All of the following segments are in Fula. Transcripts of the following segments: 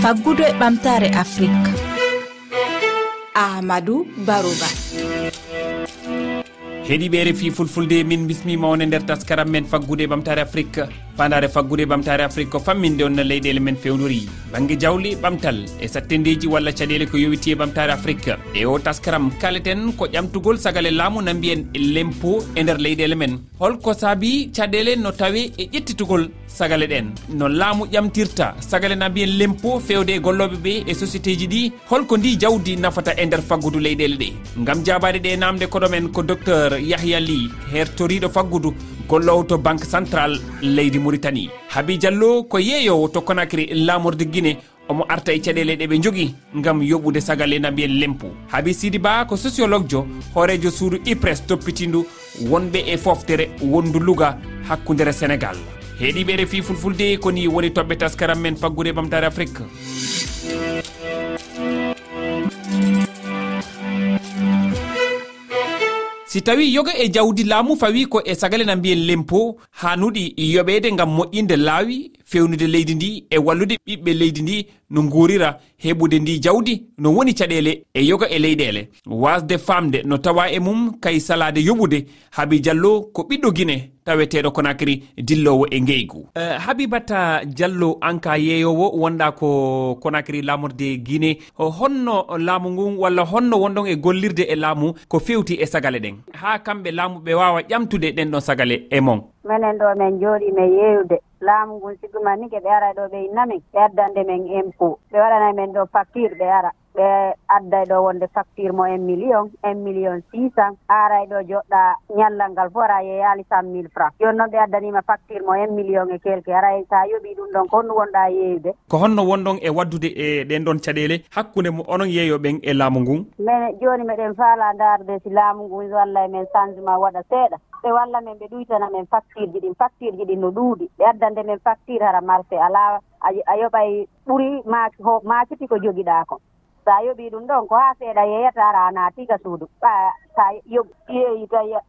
faggudu e ɓamtare afrique. Ahmadou barouba. Heeɗiɓe refi fulfulde min bismima on e nder taskaram men faggude e ɓamtare afrique. fandare faggude ɓamtare afrique ko famminde on no leyɗele men fewnori. Banggue jawli ɓamtal e sattendeji walla caɗele ko yowiti e ɓamtare afrique. E o taskaram kaleten ko ƴamtugol sagale laamu na mbiyen e lempo e nder leyɗele men. Holko saabi caɗele no tawe e ƴettitugol sagale ɗen. No laamu ƴamtirta sagale na mbiyen lempo fewde e golloɓe ɓe e société ji ɗi holko ndi jawdi nafata e nder faggudu leyɗele ɗe. Gam jabade ɗe namde koɗomen ko docteur yahya ly hertoriɗo faggudu. gollowo to banque central leydi mauritanie. Habi diallo ko yeeyowo to conacry lamorde guine omo arta e caɗele ɗe ɓe jogui gam yoɓude sagal e nambiyen lempu. Haabi sidi ba ko sociologue jo hoorejo suudu ipres toppitindu wonɓe e foftere wondu luga hakkudere sénégal. Heeɗiɓe refi fulfulde koni woni toɓɓe taskaram men faggude ɓamtare afrique. si tawi yoga e jawdi laamu fawi ko e sagale na mbiyen lempo hanuɗi yoɓede ngam moƴƴinde laawi fewnude leydi ndi e wallude ɓiɓɓe leydi ndi no guurira heɓude ndi jawdi no woni caɗele e yoga e leyɗele. Wasde famde no tawa e mum kay salade yoɓude haabi diallo ko ɓiɗɗo guine taweteɗo conakry dillowo e ngeygu. Eh, uh, habibata diallo anka yeeyowo wonɗa ko conakry lamorde guine eh, honno laamu ngun walla honno wonɗon e gollirde e laamu ko fewti e sagale ɗen. Ha kamɓe laamuɓe wawa ƴamtude ɗen ɗon sagale e mon. minen ɗo min jooɗi min yeeyude laamu ngun sigu ma ni koɓe ara ɗo ɓe innamin ɓe addande men impôt ɓe waɗana men ɗo facture ɓe ara. ɓe adday ɗo wonde facture mo un million un million six cent. Aray ɗo joɗɗa ñallal ngal fof ara yeyaali cent mille franc joni noon ɓe addanima facture mo un million e quelque. Aray sa yoɓi ɗum ɗon ko honno wonɗa yeeyude ko honno wonɗon e waddude e ɗen ɗon caɗele hakkude mo onon yeeyoɓen e laamu ngun min joni meɗen faala darde si laamu ngun walla men changement waɗa seeɗa. Ɓe walla men ɓe ɗuytana men facture ji ɗin facture ji ɗin no ɗuuɗi. Ɓe addande men facture hara marché. Ala a yoɓay ɓuuri maaki ho maakiti ko jogiɗa ko so a yoɓi ɗum ɗon ko haa seeɗa yeyatara ana tiga suudu. Sa tawi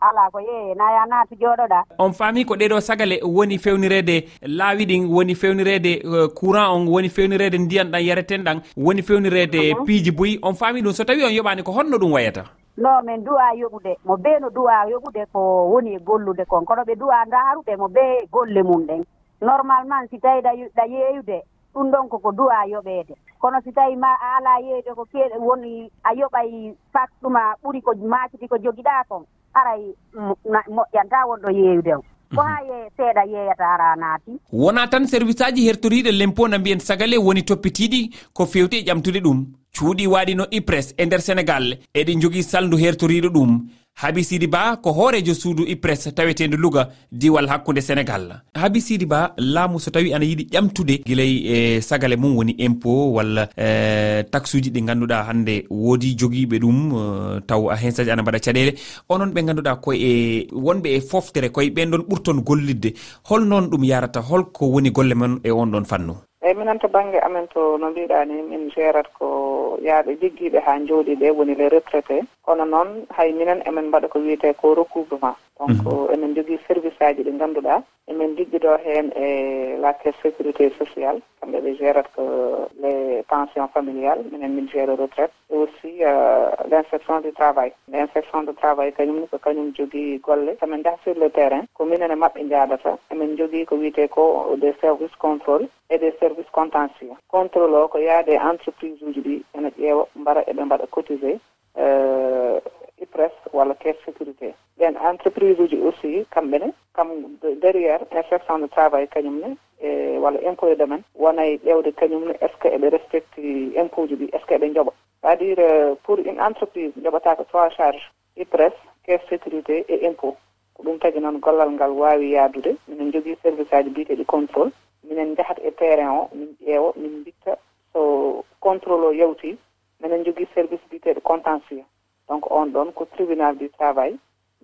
ala ko yeeyena ya naatu jooɗoɗa. On faami ko ɗeɗo sagale woni fewnirede laawi ɗin woni fewnirede e, courant on woni fewnirede ndiyan ɗan yareten ɗan woni fewnirede mhm. piiji boyi on faami ɗum so tawi on yoɓani ko honno ɗum wayata? Non min duwa yoɓude. Mo bee no duwa yoɓude ko woni e gollude kon. Kono ɓe duwa ndaaruɓe mo bee golle mum ɗen. Normalement si tawi ɗa yeeyude ɗum ɗon koko duwa yoɓeede. kono si tawi ma a alaa yeeyde ko keeɗe woni a yoɓay fak ɗuma ɓuri ko maaciti ko jogiɗaa kon aray moƴƴanta wonɗo yeeyde o. Ko mhm. haa ye seeɗa yeeyata ara naati. Wonaa tan service aji hertoriiɗe lempo na mbiyen sagale woni toppitiiɗi ko feewti e ƴamtude ɗum. Cuuɗi waaɗino ipres e nder sénégal. Eɗi jogii salndu hertoriiɗo ɗum. haabi sidi ba ko hoorejo suudu ipres tawetendu luga diwal hakkunde sénégal. Haabi sidi ba laamu so tawi ana yiɗi ƴamtude guilay e sagale mum woni impo walla e, taxe uji ɗi ganduɗa hande woodi joguiɓe ɗum e, taw a hen saji ana mbaɗa caɗele onon ɓe ganduɗa koye e, wonɓe e foftere koye ɓen ɗon ɓurton gollidde. Holnon ɗum yarata holko woni golle men e on ɗon fannu. eyyi minen to banggue amen to no mbiɗa ni min gérat ko yaaɓe jigguiɓe ha jooɗi ɓe woni les retraité kono noon hay minen emin mbaɗa ko wiyete ko recouvrement donc mhm. emin jogii service aji ɗi ngannduɗaa emin liggidoo heen e la caisse sécurité sociale. Kamɓe ɓe gérat ko les pensions familiales minen min gére retraite. Et aussi euh, l' inspection du travail. L' inspection du travail kañumne ko kañum jogii golle. Somin njaha sur le terrain ko minen e maɓɓe njaadata emin jogii ko wiyetee ko des services contrôle et des services contentieux. Contrôle o ko yaade entreprise uji ɗi ene ƴeewa mbara eɓe mbaɗa cotisé euh, IPRES walla caisse sécurité. ɓen entreprise uji aussi kamɓene kam derrière inspection de travail kañumne e walla impôt e domaine wonay ƴewde kañumne est ce que eɓe respecti impôt ji ɗi est ce que eɓe joɓa c' à dire euh, pour une entreprise joɓatako trois charge ipres caisse sécurité et impôt. Ko ɗum tagi noon gollal ngal wawi yaadude minen jogui service aji biyeteɗi contrôle minen jahat e terrain o min ƴeewa min mbitta so contrôle o yawti minen jogui service biyeteɗo contentieux. Donc on ɗon ko tribunal du travail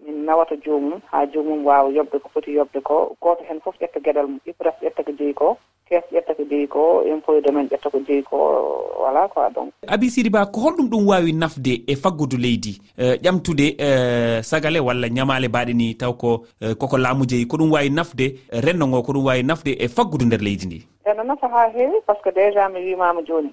min nawata joomum haa joomum waawa yoɓde ko foti yoɓde ko. Gooto heen fof ƴetta geɗal mum IPRES ƴetta ko jeyi ko kees ƴetta ko jeyi ko impôt e domaine ƴetta ko jeyi ko voilà quoi donc. Abi sidi ba ko holɗum ɗum waawi nafde e faggudu leydi e, ƴamtude e, sagale walla ñamaale mbaɗe ni taw ko e, koko laamu jeyi ko ɗum waawi nafde renndo ngo ko ɗum waawi nafde e faggudu nder leydi ndi? Eno nafa haa heewi par ce que déjà mi wimama jooni.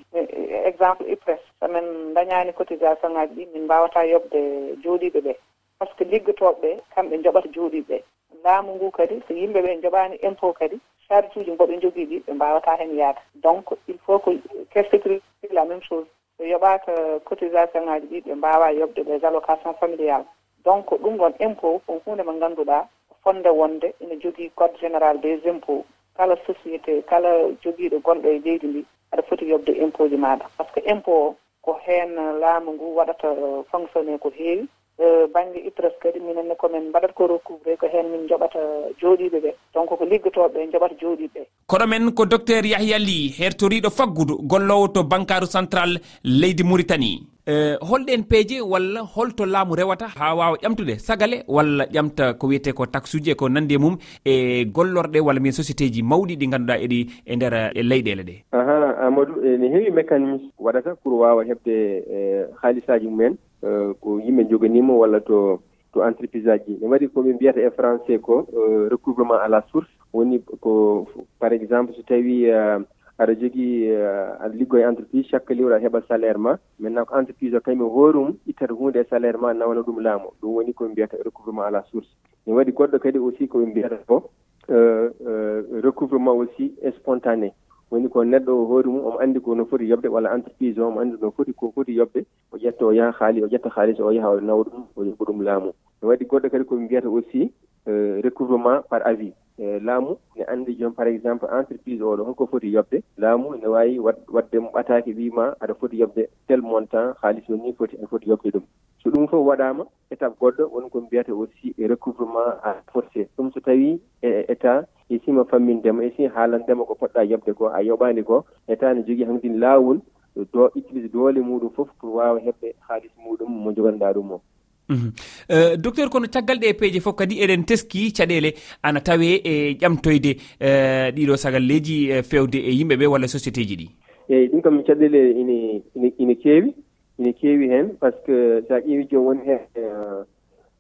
Exemple IPRES somin dañaani cotisation ŋaaji ɗi min mbawata yoɓde jooɗiɓe ɓee. par ce que liggotoɓe ɓe kamɓe joɓata jooɗiɓe ɓe laamu ngu kadi so yimɓe ɓe joɓani impôt kadi charge uji mboɓe jogii ɗi ɓe mbawata hen yaade. Donc il faut que caisse sécurité la même chose. Ɓe yoɓaka cotisation ngaji ɗi ɓe mbawa yoɓde les allocation familial donc ɗum ɗon impôt on hunde mo ganduɗa fonde wonde ina jogii code général des impôts. Kala société kala jogiiɗo gonɗo e leydi ndi aɗa foti yobde impôt ji maɗa par ce que impôt o ko heen laamu ngu waɗata fonctionné ko heewi Eh, banggue IPRES kadi minenne komin mbaɗat ko recouvré ko hen min joɓata jooɗiɓe ɓe. Donc ko liggotoɓe joɓata jooɗiɓe ɓe koɗo men ko docteur yahya ly hertoriɗo faggudu gollowo to bankaru central leydi mauritanie eh, holɗen peeje walla holto laamu rewata ha wawa ƴamtude sagale walla ƴamta ko wiyete ko taxe uji e ko nandi e mum e gollorɗe walla min société ji mawɗi ɗi ganduɗa eɗi e nder e leyɗele ɗe. Aha amadou eh, ene heewi mécanisme waɗata pour wawa heɓde haalisaji mumen. Euh, ko yimɓe joganima walla to to entreprise aji. Ne waɗi koɓe mbiyata e français ko euh, recouvrement à la source. Woni ko par exemple so tawi euh, aɗa jogii aɗa liggo e entreprise chaque liwre aɗa heɓa salaire ma. Maintenant ko entreprise o kañum hoorum ittata hunde e salaire ma nawna ɗum laamu. Ɗum woni koɓe mbiyata recouvrement à la source. Ne waɗi goɗɗo kadi aussi koɓe mbiyata ko recouvrement aussi spontané. woni ko neɗɗo o hoori mum omo anndi ko no foti yoɓde walla entreprise o omo anndi no foti ko foti yoɓde o ƴetta o yaha haali o ƴetta haalis o yaha o nawa ɗum o yoɓa ɗum laamu. Ne waɗi goɗɗo kadi koɓe mbiyata aussi eh, recouvrement par avis. E laamu ne anndi jooni par exemple entreprise oɗo holko foti yoɓde laamu ne waawi waɗde mo ɓataake wiima aɗa foti yoɓde tel montant haalis o ni foti aɗa foti yoɓde ɗum. so ɗum fof waɗaama étape goɗɗo woni ko mbiyata aussi e recouvrement à forcé ɗum so tawii e état e sima fammindema e si e haalandema ko poɗɗa yoɓde ko a yoɓaani ko état ne jogii hankkadin laawol do utilise doole muɗum fof pour waawa heɓde haalis muɗum mo joganɗaa ɗum o. Mhm. Euh, docteur kono caggal ɗe peeje fof kadi eɗen teski caɗele ana tawe e ƴamtoyde euh, ɗiɗo sagalleji euh, fewde e yimɓe ɓe walla société ji ɗi? Eyyi ɗum kam caɗele ine ine keewi. ine keewi heen par ce que so a ƴeewi joni woni heen eh,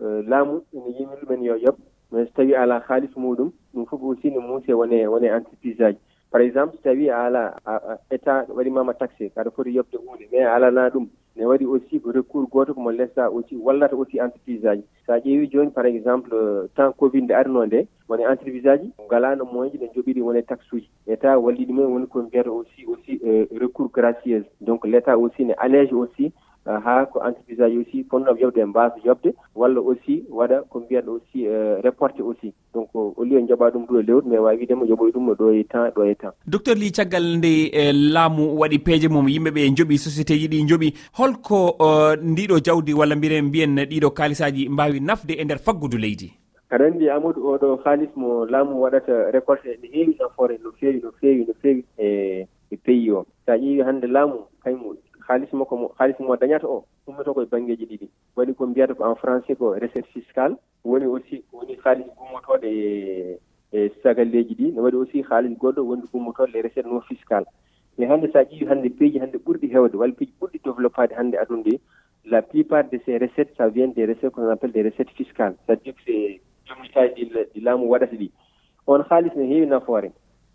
eh, laamu ene yimi ɗumen yo yoɓ. Mais so tawii alaa haalis muɗum ɗum fof aussi ne muuse wone wone entreprise aji par exemple so tawii a alaa état waɗimaama taxé kaɗa foti yoɓde huunde mais a alanaa ɗum. ne waɗi aussi ko recours gooto komo lessa aussi wallata aussi entreprise aji. So a ƴeewi jooni par exemple temps covid nde arno nde woni entreprise aji ngalano moyen ɗe joɓiri woni taxe uji. État walli ɗumen woni ko mbiyata aussi aussi euh, recours gracieuse. Donc l' état aussi ne allège aussi ha ko entreprise aji aussi ponnoɓe yoɓde e mbasa yoɓde walla aussi waɗa ko mbiyatɗo aussi e reporté aussi. Donc au lieu joɓa ɗum ɗo e lewru mais wawi widema yoɓoy ɗum ɗo e temps ɗo e temps. Docteur li caggal nde e laamu waɗi peeje mum yimɓeɓe joɓi société ji ɗi joɓi holko e, ndiɗo jawdi walla mbiren mbiyen ɗiɗo kalisaji mbawi nafde e nder faggudu leydi? Aɗa anndi amadou oɗo haalis mo laamu waɗata récolté ne heewi nafoore no feewi no feewi no feewi e e pays o. So a ƴeewi hannde laamu kañum haalis makko mo haalis mo dañata o ummoto koye banggueji ɗiɗi. Waɗi ko mbiyata ko en français ko recette fiscale. Woni aussi woni haalis gummotoɗo e e sagalleji ɗi. Ne waɗi aussi haalis goɗɗo woni gummotoɗo e recette non fiscale. Mais hannde so a ƴeewi hannde peeji hannde ɓurɗi heewde walla peeji ɓurɗi développade hannde aduna ɗi la plupart de ces recettes ça vient des recettes qu'on appelle des recettes fiscales. C'est à dire que c'est jomnitaji ɗi laamu waɗata ɗi. On haalis ne heewi nafoore.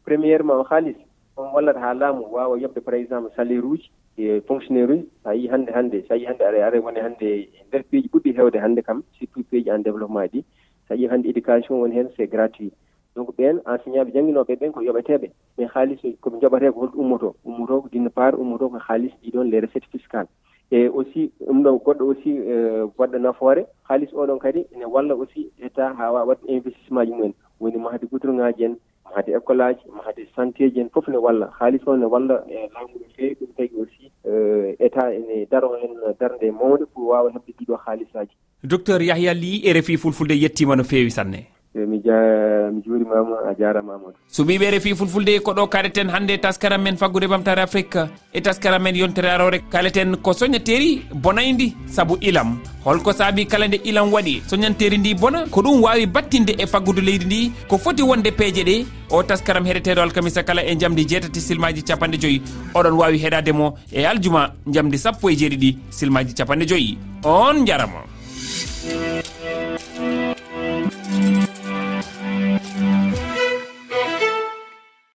Premièrement o haalis on wallata haa laamu waawa yoɓde par exemple salaire uji e fonctionnaire uji so a yii hannde hannde so a yii hannde aɗa ara woni hannde e ndeer peeji puɗɗi heewde hannde kam surtout peeji en développement ɗi. So a yii hannde éducation woni heen c' est gratuit. Donc :fra ɓeen enseignant :fra ɓe jannginooɓe ɓeen ko yoɓeteeɓe mais haalis koɓe joɓatee ko holɗum ummoto ummoto ko d'une part ummoto ko haalis ɗii ɗoon les :fra recettes :fra e aussi ɗum ɗo goɗɗo aussi e, waɗɗo nafoore haalis oɗon kadi ene walla aussi état :fra haa waawa waɗde investissement ji mumen. Woni mahde goudron ŋaaji en ma école aji ma santé ji en fof ne walla haalis o ne walla e laamu no feewi ɗum tagi aussi eh, état ene daro hen darde e mawde pour wawa hebde ɗiɗo haalisaji docteur yahya ly e refi fulfulde yettima no feewi sanne. mi mi juurimama a jarama amadou so refi fulfulde ko ɗo kaleten hannde taskaram men faggude ɓamtare afrique e taskaram men yontere arore kaleten ko soñateri bonaydi saabu ilam. Holko saabi kala nde ilam waɗi soñanteri ndi bona ko ɗum wawi battinde e faggudu leydi ndi ko foti wonde peeje ɗe. O taskaram heɗeteɗo alkamisa kala e jamdi jeetati silmaji capanɗe joyyi oɗon wawi heɗademo e aljuma jamdi sappo e jeeɗiɗi silmaji capanɗe joyyi on jarama